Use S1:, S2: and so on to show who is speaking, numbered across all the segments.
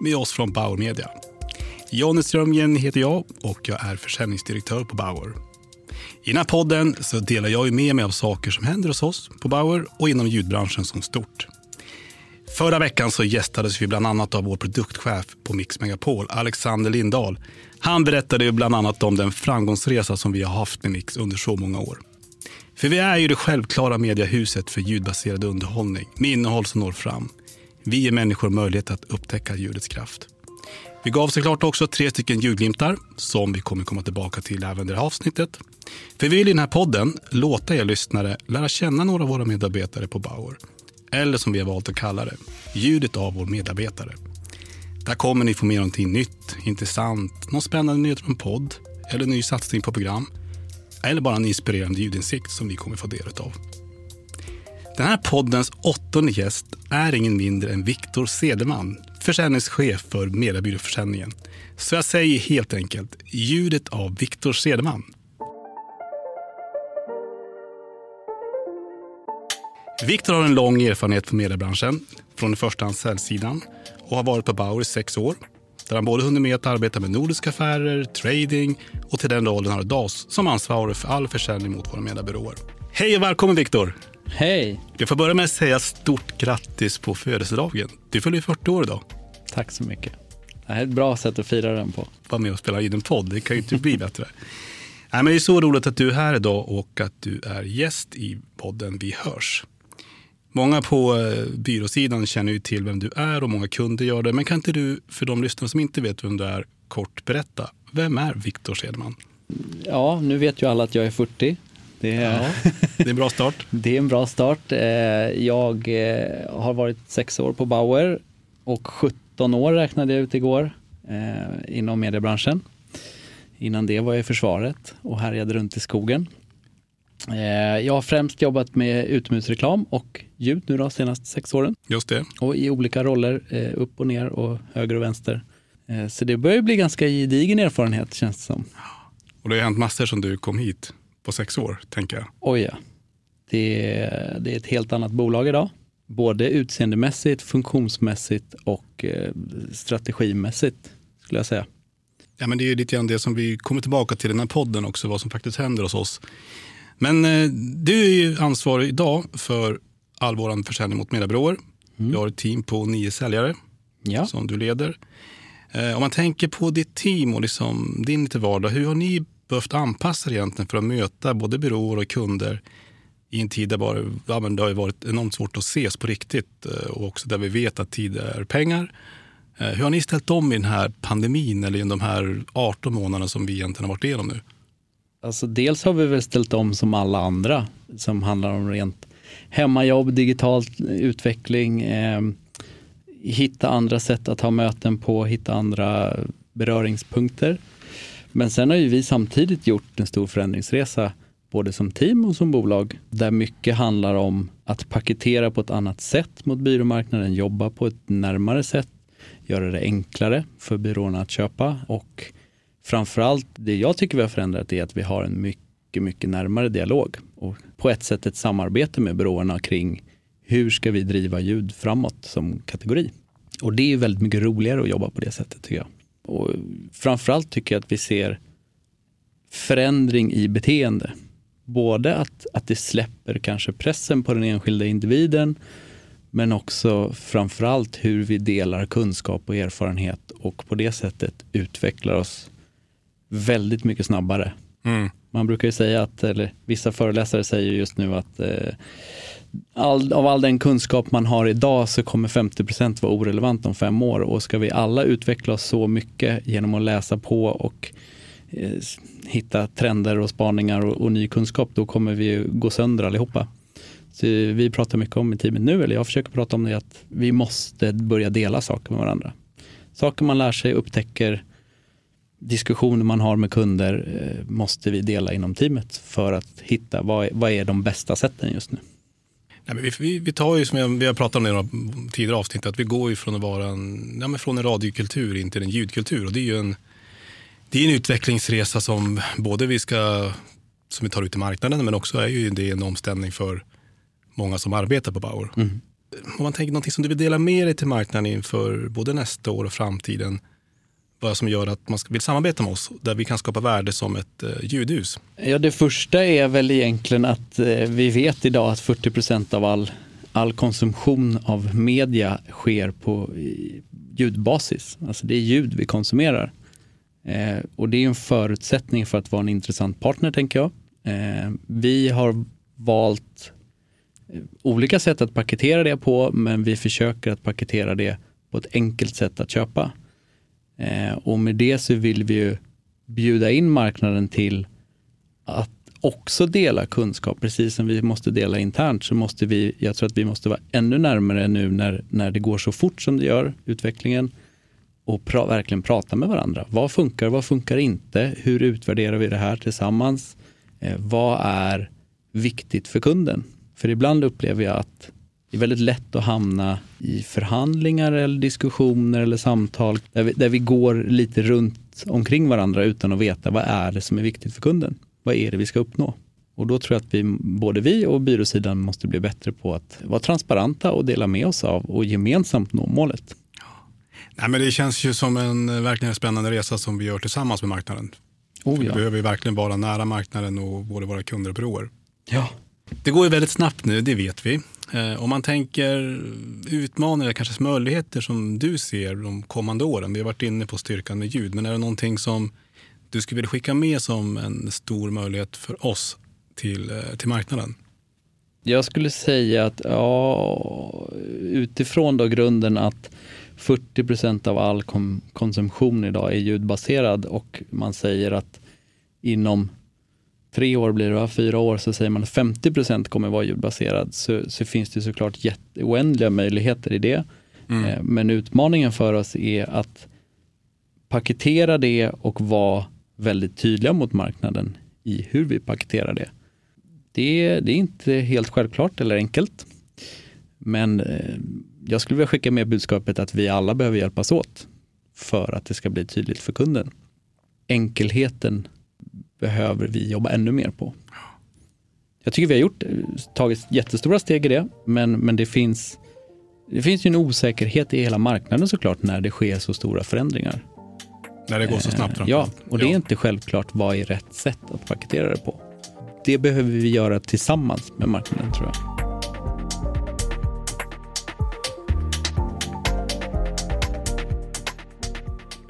S1: med oss från Bauer Media. Jonny Strömgren heter jag och jag är försäljningsdirektör på Bauer. I den här podden så delar jag med mig av saker som händer hos oss på Bauer och inom ljudbranschen som stort. Förra veckan så gästades vi bland annat av vår produktchef på Mix Megapol, Alexander Lindahl. Han berättade bland annat om den framgångsresa som vi har haft med Mix under så många år. För vi är ju det självklara mediehuset för ljudbaserad underhållning med innehåll som når fram. Vi ger människor möjlighet att upptäcka ljudets kraft. Vi gav såklart också tre stycken ljudglimtar som vi kommer komma tillbaka till även det här avsnittet. För vi vill i den här podden låta er lyssnare lära känna några av våra medarbetare på Bauer. Eller som vi har valt att kalla det, ljudet av vår medarbetare. Där kommer ni få med någonting nytt, intressant, någon spännande nyhet från podd eller ny satsning på program. Eller bara en inspirerande ljudinsikt som vi kommer få del av. Den här poddens åttonde gäst är ingen mindre än Viktor Cederman, försäljningschef för Mediebyråförsäljningen. Så jag säger helt enkelt ljudet av Viktor Cederman. Viktor har en lång erfarenhet från mediebranschen, från i första hand säljsidan och har varit på Bauer i sex år. Där han både hunnit med att arbeta med nordiska affärer, trading och till den rollen har DAS som ansvarig för all försäljning mot våra mediebyråer. Hej och välkommen Viktor!
S2: Hej!
S1: Jag får börja med att säga stort grattis på födelsedagen. Du fyller 40 år idag.
S2: Tack så mycket. Det här är ett bra sätt att fira den på.
S1: Var med och spela in en podd, det kan ju inte bli bättre. Nej, men det är så roligt att du är här idag och att du är gäst i podden Vi hörs. Många på eh, byråsidan känner ju till vem du är och många kunder gör det. Men kan inte du, för de lyssnare som inte vet vem du är, kort berätta. Vem är Viktor Sedman?
S2: Ja, nu vet ju alla att jag är 40. Det är,
S1: ja, det är en bra start.
S2: det är en bra start. Eh, jag eh, har varit sex år på Bauer och 17 år räknade jag ut igår inom mediebranschen. Innan det var jag i försvaret och härjade runt i skogen. Jag har främst jobbat med utomhusreklam och ljud nu de senaste sex åren.
S1: Just det.
S2: Och i olika roller, upp och ner och höger och vänster. Så det börjar bli ganska gedigen erfarenhet känns det som.
S1: Och det har hänt massor som du kom hit på sex år, tänker jag.
S2: Oj ja. Det är, det är ett helt annat bolag idag. Både utseendemässigt, funktionsmässigt och eh, strategimässigt skulle jag säga.
S1: Ja, men det är ju lite grann det som vi kommer tillbaka till i den här podden också, vad som faktiskt händer hos oss. Men eh, du är ju ansvarig idag för all vår försäljning mot mediebyråer. Mm. Du har ett team på nio säljare
S2: ja.
S1: som du leder. Eh, om man tänker på ditt team och liksom din lite vardag, hur har ni behövt anpassa det egentligen för att möta både byråer och kunder i en tid där bara, ja, det har varit enormt svårt att ses på riktigt eh, och också där vi vet att tid är pengar. Eh, hur har ni ställt om i den här pandemin eller i de här 18 månaderna som vi egentligen har varit igenom nu?
S2: Alltså dels har vi väl ställt om som alla andra som handlar om rent hemmajobb, digital utveckling, eh, hitta andra sätt att ha möten på, hitta andra beröringspunkter. Men sen har ju vi samtidigt gjort en stor förändringsresa både som team och som bolag där mycket handlar om att paketera på ett annat sätt mot byråmarknaden, jobba på ett närmare sätt, göra det enklare för byråerna att köpa och framförallt det jag tycker vi har förändrat är att vi har en mycket, mycket närmare dialog och på ett sätt ett samarbete med byråerna kring hur ska vi driva ljud framåt som kategori. Och det är väldigt mycket roligare att jobba på det sättet tycker jag. Och framförallt tycker jag att vi ser förändring i beteende. Både att, att det släpper kanske pressen på den enskilda individen men också framförallt hur vi delar kunskap och erfarenhet och på det sättet utvecklar oss väldigt mycket snabbare. Mm. Man brukar ju säga att, eller vissa föreläsare säger just nu att eh, all, av all den kunskap man har idag så kommer 50% vara orelevant om fem år och ska vi alla utveckla oss så mycket genom att läsa på och eh, hitta trender och spaningar och, och, ny kunskap, då kommer vi gå sönder allihopa. Så vi pratar mycket om i teamet nu, eller jag försöker prata om det, att vi måste börja dela saker med varandra. saker man lär sig, upptäcker, diskussioner man har med kunder eh, måste vi dela inom teamet för att hitta vad är, vad är de bästa sätten just nu.
S1: Nej, men vi, vi, vi tar ju, som jag, vi har pratat om i några tidigare avsnitt, att vi går ju från att vara en, ja, men från en radiokultur in till en ljudkultur. Och det är ju en, det är en utvecklingsresa som både vi ska, som vi tar ut i marknaden, men också är ju det en omställning för många som arbetar på Bauer.
S2: Mm.
S1: Om man tänker någonting som du vill dela med dig till marknaden inför både nästa år och framtiden, vad som gör att man vill samarbeta med oss, där vi kan skapa värde som ett eh, ljudhus.
S2: Ja, det första är väl egentligen att eh, vi vet idag att 40 procent av all, all konsumtion av media sker på ljudbasis. Alltså det är ljud vi konsumerar. Eh, och det är en förutsättning för att vara en intressant partner, tänker jag. Eh, vi har valt eh, olika sätt att paketera det på, men vi försöker att paketera det på ett enkelt sätt att köpa. Eh, och med det så vill vi ju bjuda in marknaden till att också dela kunskap, precis som vi måste dela internt så måste vi, jag tror att vi måste vara ännu närmare nu när, när det går så fort som det gör, utvecklingen, och pra, verkligen prata med varandra. Vad funkar, vad funkar inte? Hur utvärderar vi det här tillsammans? Eh, vad är viktigt för kunden? För ibland upplever jag att det är väldigt lätt att hamna i förhandlingar eller diskussioner eller samtal där vi, där vi går lite runt omkring varandra utan att veta vad är det som är viktigt för kunden. Vad är det vi ska uppnå? Och då tror jag att vi, både vi och byråsidan måste bli bättre på att vara transparenta och dela med oss av och gemensamt nå målet.
S1: Nej, men det känns ju som en verkligen spännande resa som vi gör tillsammans med marknaden.
S2: Oh, ja.
S1: Vi behöver verkligen vara nära marknaden och både våra kunder och byråer.
S2: Ja.
S1: Det går ju väldigt snabbt nu, det vet vi. Eh, Om man tänker utmaningar, kanske möjligheter som du ser de kommande åren. Vi har varit inne på styrkan med ljud, men är det någonting som du skulle vilja skicka med som en stor möjlighet för oss till, eh, till marknaden?
S2: Jag skulle säga att ja, utifrån då grunden att 40 procent av all kom- konsumtion idag är ljudbaserad och man säger att inom tre år blir det, va? fyra år, så säger man att 50 procent kommer vara ljudbaserad så, så finns det såklart jätte, oändliga möjligheter i det. Eh, Men utmaningen för oss är att paketera det och vara väldigt tydliga mot marknaden i hur vi paketerar det. Det, det är inte helt självklart eller enkelt. Men eh, jag skulle vilja skicka med budskapet att vi alla behöver hjälpas åt för att det ska bli tydligt för kunden. Enkelheten behöver vi jobba ännu mer på. Jag tycker vi har gjort, tagit jättestora steg i det, men, men det, finns, det finns ju en osäkerhet i hela marknaden såklart när det sker så stora förändringar.
S1: När det går så snabbt.
S2: Eh, Ja, och det är inte självklart vad är rätt sätt att paketera det på. Det behöver vi göra tillsammans med marknaden tror jag.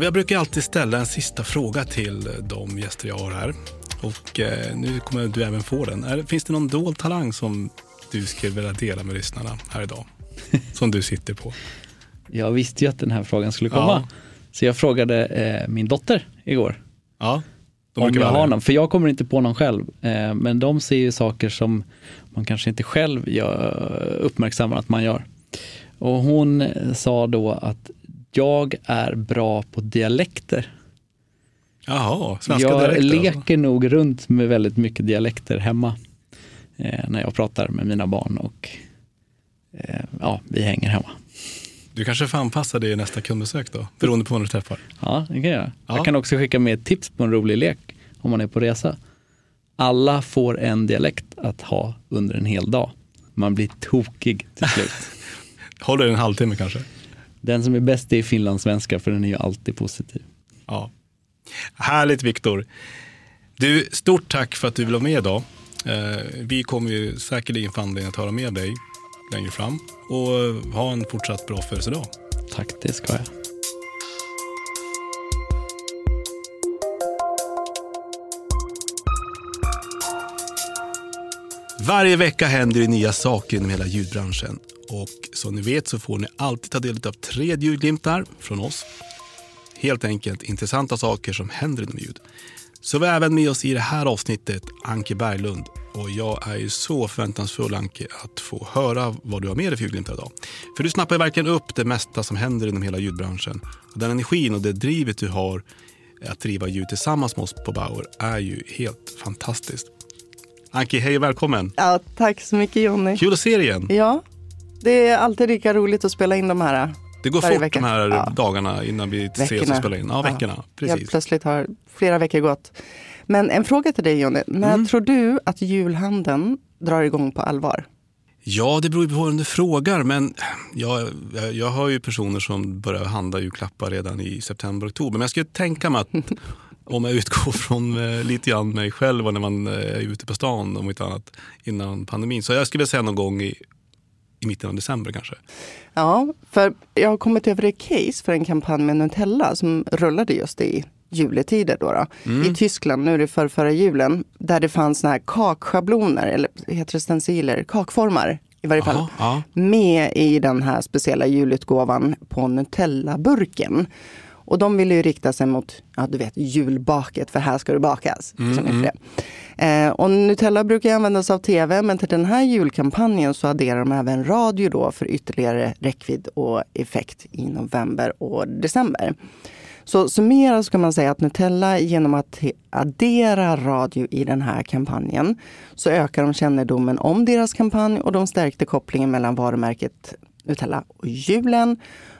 S1: Jag brukar alltid ställa en sista fråga till de gäster jag har här. Och eh, nu kommer du även få den. Är, finns det någon dold talang som du skulle vilja dela med lyssnarna här idag? Som du sitter på.
S2: Jag visste ju att den här frågan skulle komma.
S1: Ja.
S2: Så jag frågade eh, min dotter igår
S1: Ja,
S2: om jag har någon. För jag kommer inte på någon själv. Eh, men de ser ju saker som man kanske inte själv gör, uppmärksammar att man gör. Och hon eh, sa då att jag är bra på dialekter.
S1: Jaha, svenska
S2: jag
S1: dialekter. alltså.
S2: leker nog runt med väldigt mycket dialekter hemma. Eh, när jag pratar med mina barn och eh, ja, vi hänger hemma.
S1: Du kanske får anpassa det i nästa kundbesök då, beroende på vem du träffar.
S2: Ja, det kan jag.
S1: Ja.
S2: Jag kan också skicka med ett tips på en rolig lek om man är på resa. Alla får en dialekt att ha under en hel dag. Man blir tokig till slut.
S1: Håller en halvtimme kanske?
S2: Den som är bäst är finlandssvenska för den är ju alltid positiv.
S1: Ja. Härligt Viktor. Du, stort tack för att du vill vara med idag. Eh, vi kommer ju säkerligen få anledning att höra med dig längre fram. Och eh, ha en fortsatt bra födelsedag.
S2: Tack, det ska jag.
S1: Varje vecka händer det nya saker inom hela ljudbranschen. Och som ni vet så får ni alltid ta del av tre ljudglimtar från oss. Helt enkelt intressanta saker som händer inom ljud. Så vi har även med oss i det här avsnittet Anke Berglund. Och jag är ju så förväntansfull Anki att få höra vad du har med dig för julglimtar idag. För du snappar ju verkligen upp det mesta som händer inom hela ljudbranschen. Och den energin och det drivet du har att driva ljud tillsammans med oss på Bauer är ju helt fantastiskt. Anki, hej och välkommen!
S3: Ja, tack så mycket Jonny.
S1: Kul att se dig igen!
S3: Ja, det är alltid lika roligt att spela in de här.
S1: Det går fort
S3: vecka.
S1: de här
S3: Ja.
S1: dagarna innan vi ses och
S3: Veckorna.
S1: spelar in. Ja, veckorna.
S3: Ja,
S1: Precis.
S3: plötsligt har flera veckor gått. Men en fråga till dig Jonny. När
S1: Mm.
S3: tror du att julhandeln drar igång på allvar?
S1: Ja, det beror ju på vem du frågar. Men jag, jag, jag har ju personer som börjar handla julklappar redan i september, oktober. Men jag skulle tänka mig att om jag utgår från eh, lite grann mig själv och när man eh, är ute på stan om inte annat innan pandemin. Så jag skulle säga någon gång i, i mitten av december kanske.
S3: Ja, för jag har kommit över ett case för en kampanj med Nutella som rullade just i juletider då, då.
S1: Mm.
S3: i Tyskland, nu är det för förra julen, där det fanns såna här kakschabloner, eller heter det stenciler, kakformar i varje fall,
S1: Jaha, ja.
S3: med i den här speciella julutgåvan på Nutella-burken. Och de ville ju rikta sig mot, ja du vet, julbaket, för här ska det bakas.
S1: Mm,
S3: det? Eh, och Nutella brukar användas av tv, men till den här julkampanjen så adderar de även radio då för ytterligare räckvidd och effekt i november och december. Så summerat ska man säga att Nutella genom att addera radio i den här kampanjen så ökar de kännedomen om deras kampanj och de stärkte kopplingen mellan varumärket Nutella och julen.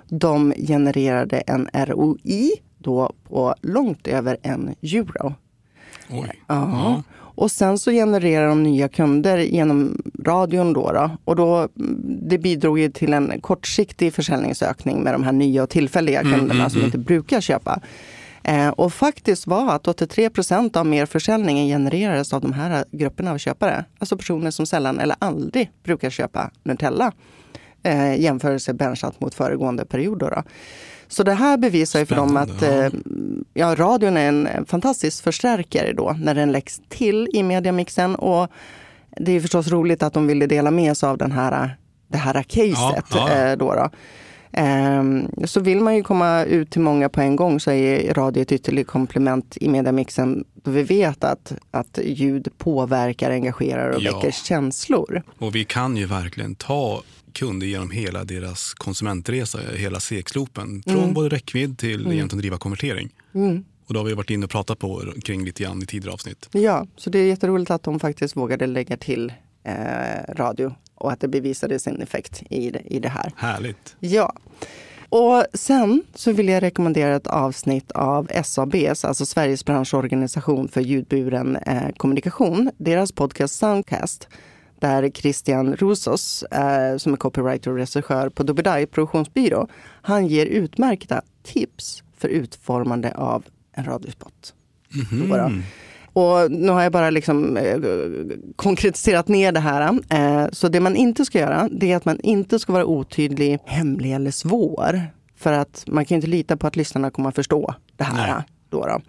S3: De genererade en ROI då på långt över en euro.
S1: Oj.
S3: Ja. Och sen så genererar de nya kunder genom radion då. då. Och då, mm, det bidrog ju till en kortsiktig försäljningsökning med de här nya och tillfälliga kunderna som inte brukar köpa. Eh, och faktiskt var att 83 procent av merförsäljningen genererades av de här grupperna av köpare. Alltså personer som sällan eller aldrig brukar köpa Nutella. Eh, jämförelse benchat mot föregående period. Då, då. Så det här bevisar ju för dem att eh, ja, radion är en fantastisk förstärkare då när den läggs till i mediamixen. Och det är förstås roligt att de ville dela med sig av den här, det här caset.
S1: Ja, ja.
S3: eh, Då då. Ehm, Så vill man ju komma ut till många på en gång så är radio ett ytterligare komplement i mediamixen. Då vi vet att, att ljud påverkar, engagerar och
S1: Ja.
S3: väcker känslor.
S1: Och vi kan ju verkligen ta kunder genom hela deras konsumentresa, hela sekslopen. Från
S3: Mm.
S1: både räckvidd till egentligen driva konvertering. Och då har vi varit inne och pratat på kring lite grann i tidigare avsnitt.
S3: Ja, så det är jätteroligt att de faktiskt vågade lägga till eh, radio och att det bevisade sin effekt i i det här.
S1: Härligt.
S3: Ja. Och sen så vill jag rekommendera ett avsnitt av SABs, alltså Sveriges branschorganisation för ljudburen eh, kommunikation, deras podcast Soundcast, där Christian Rosos, eh, som är copywriter och regissör på Dubeday produktionsbyrå, han ger utmärkta tips för utformande av en radiospot. Då då. Och nu har jag bara liksom, eh, konkretiserat ner det här. Eh, så det man inte ska göra, det är att man inte ska vara otydlig, hemlig eller svår. För att man kan inte lita på att lyssnarna kommer att förstå det här.
S1: Nej.
S3: Då då.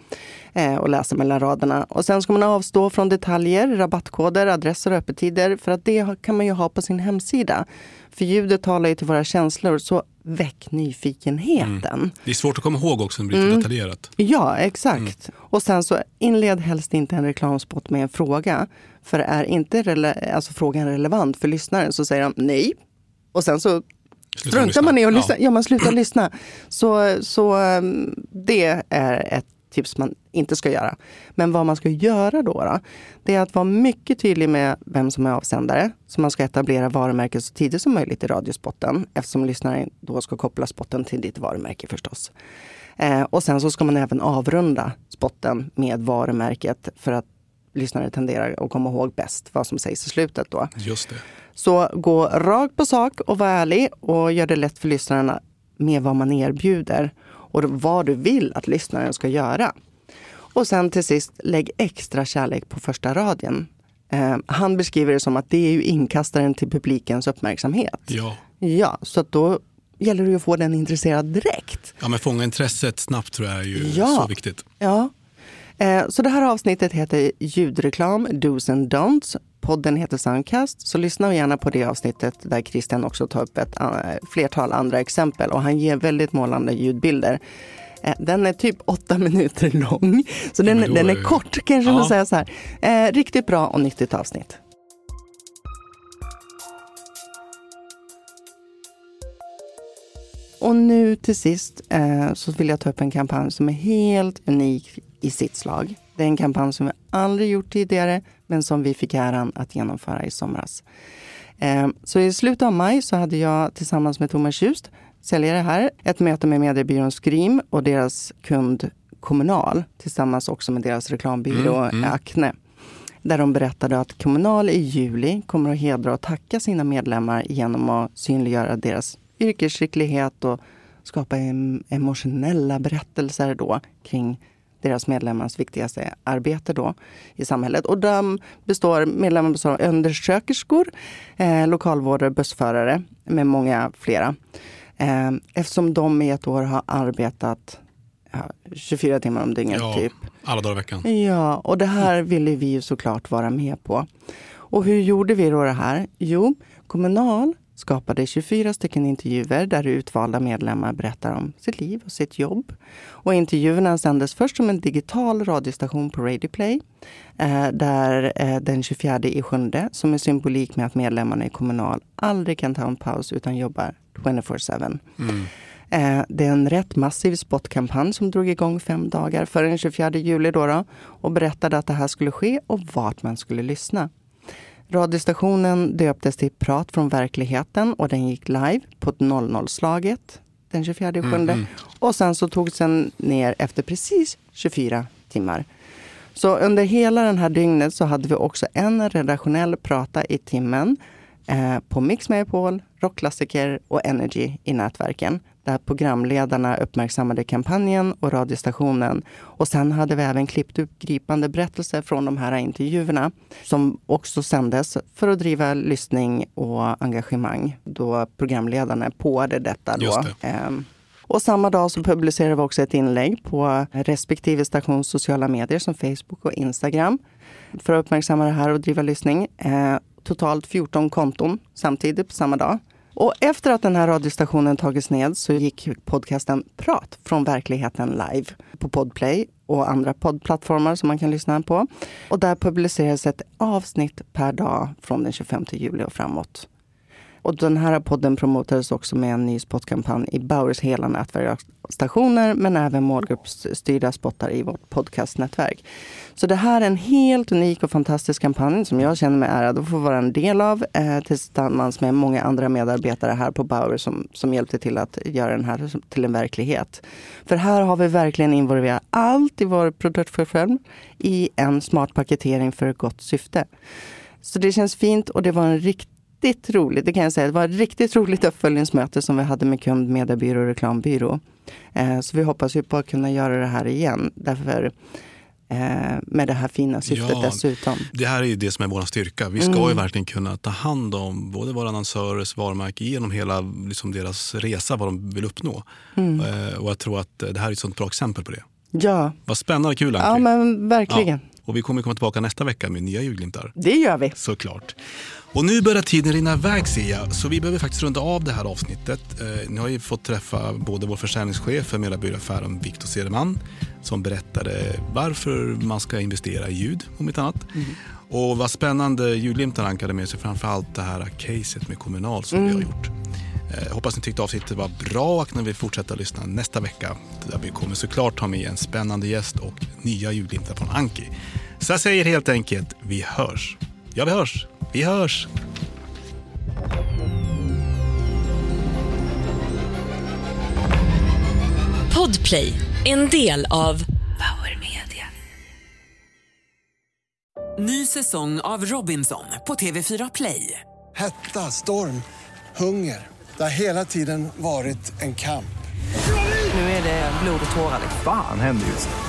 S3: Eh, och läsa mellan raderna. Och sen ska man avstå från detaljer, rabattkoder, adresser och öppettider. För att det kan man ju ha på sin hemsida. För ljudet talar ju till våra känslor, så väck nyfikenheten.
S1: Det är svårt att komma ihåg också när det blir
S3: Mm.
S1: detaljerat.
S3: Ja, exakt. Och sen så inled helst inte en reklamspot med en fråga. För är inte alltså frågan relevant för lyssnaren så säger de nej. Och sen så struntar man i att
S1: Ja.
S3: lyssna. Ja, man slutar lyssna. Så, så um, det är ett tips man inte ska göra. Men vad man ska göra då, då, det är att vara mycket tydlig med vem som är avsändare. Så man ska etablera varumärket så tidigt som möjligt i radiospotten. Eftersom lyssnaren då ska koppla spotten till ditt varumärke förstås. Eh, och sen så ska man även avrunda spotten med varumärket för att lyssnare tenderar att komma ihåg bäst vad som sägs i slutet. Då.
S1: Just det.
S3: Så gå rakt på sak och var ärlig och gör det lätt för lyssnarna med vad man erbjuder och vad du vill att lyssnaren ska göra. Och sen till sist, lägg extra kärlek på första raden. Eh, han beskriver det som att det är ju inkastaren till publikens uppmärksamhet.
S1: Ja.
S3: Ja, så att då gäller det att få den intresserad direkt.
S1: ja, men fånga intresset snabbt tror jag är ju
S3: Ja.
S1: så viktigt.
S3: Ja. Eh, Så det här avsnittet heter Ljudreklam, Do's and Don'ts. Podden heter Soundcast, så lyssna gärna på det avsnittet där Christian också tar upp ett eh, flertal andra exempel och han ger väldigt målande ljudbilder. Eh, Den är typ åtta minuter lång. Så den,
S1: då
S3: den
S1: är
S3: kort kanske
S1: Ja.
S3: man säga så här. Eh, riktigt bra och nyttigt avsnitt. Och nu till sist eh, så vill jag ta upp en kampanj som är helt unik i sitt slag. Det är en kampanj som vi aldrig gjort tidigare, men som vi fick äran att genomföra i somras. Eh, så i slutet av maj så hade jag tillsammans med Thomas Tjust, säljare här, ett möte med mediebyrån Scream och deras kund Kommunal tillsammans också med deras reklambyrå Acne. Där de berättade att Kommunal i juli kommer att hedra och tacka sina medlemmar genom att synliggöra deras yrkesskicklighet och skapa em- emotionella berättelser då kring deras medlemmars viktigaste arbete då i samhället. Och de består, medlemmarna består av undersköterskor, eh, lokalvårdare, bussförare med många flera. Eh, eftersom de i ett år har arbetat ja, 24 timmar om dygnet
S1: Ja,
S3: typ.
S1: alla dagar i veckan.
S3: Ja, och det här ville vi ju såklart vara med på. Och hur gjorde vi då det här? Jo, Kommunal skapade 24 stycken intervjuer där utvalda medlemmar berättar om sitt liv och sitt jobb. Och intervjuerna sändes först som en digital radiostation på Radio Play. Eh, där eh, den 24 i sjunde, som är symbolik med att medlemmarna i Kommunal aldrig kan ta en paus utan jobbar 24-7. Eh, Det är en rätt massiv spotkampanj som drog igång fem dagar före den 24 juli då då, och berättade att det här skulle ske och vart man skulle lyssna. Radiostationen döptes till Prat från verkligheten och den gick live på 00-slaget den 24 juli. Och sen så togs den ner efter precis 24 timmar. Så under hela den här dygnet så hade vi också en redaktionell prata i timmen eh, på Mix Megapol, rockklassiker och Energy i nätverken. Där programledarna uppmärksammade kampanjen och radiostationen. Och sen hade vi även klippt upp gripande berättelser från de här intervjuerna som också sändes för att driva lyssning och engagemang då programledarna påade detta. Då.
S1: Det.
S3: Ehm, och samma dag så publicerade vi också ett inlägg på respektive stations sociala medier som Facebook och Instagram för att uppmärksamma det här och driva lyssning. Totalt 14 konton samtidigt på samma dag. Och efter att den här radiostationen tagits ned så gick podcasten Prat från verkligheten live på Podplay och andra poddplattformar som man kan lyssna på. Och där publicerades ett avsnitt per dag från den 25 juli och framåt. Och den här podden promotades också med en ny spotkampanj i Bauers hela nätverk stationer, men även målgruppsstyrda spottar i vårt podcastnätverk. Så det här är en helt unik och fantastisk kampanj som jag känner mig ärad att få vara en del av eh, tillsammans med många andra medarbetare här på Bauer som, som hjälpte till att göra den här till en verklighet. För här har vi verkligen involverat allt i vår produktförsäljning i en smart paketering för ett gott syfte. Så det känns fint och det var en riktigt roligt, det kan jag säga, det var ett riktigt roligt uppföljningsmöte som vi hade med kund, mediebyrå och reklambyrå. Eh, så vi hoppas ju på att kunna göra det här igen, därför eh, med det här fina syftet
S1: Ja.
S3: dessutom.
S1: Det här är ju det som är vår styrka. Vi ska
S3: Mm.
S1: ju verkligen kunna ta hand om både våra annonsörers varumärke genom hela liksom deras resa, vad de vill uppnå.
S3: Mm.
S1: Eh, och jag tror att det här är ett sånt bra exempel på det.
S3: Ja,
S1: Vad spännande och kul Anki.
S3: ja men verkligen.
S1: Och vi kommer komma tillbaka nästa vecka med nya julglimtar.
S3: Det gör vi.
S1: Såklart. Och nu börjar tiden rinna iväg ser jag, så vi behöver faktiskt runda av det här avsnittet. Eh, ni har ju fått träffa både vår försäljningschef för Medarbyråaffären, Viktor Cederman, som berättade varför man ska investera i ljud, om inte annat. Och vad spännande julglimtar han hade med sig, framförallt det här caset med Kommunal som vi har gjort. Eh, hoppas ni tyckte avsnittet var bra och ni vill fortsätta lyssna nästa vecka. Där vi kommer såklart ha med en spännande gäst och nya julglimtar från Anki. Så jag säger helt enkelt, vi hörs. Ja, vi hörs. Vi hörs.
S4: Podplay, en del av Power Media.
S5: Ny säsong av Robinson på TV4 Play.
S6: Hetta, storm, hunger. Det har hela tiden varit en kamp.
S5: Nu är det blod och tårar.
S7: Fan händer just nu.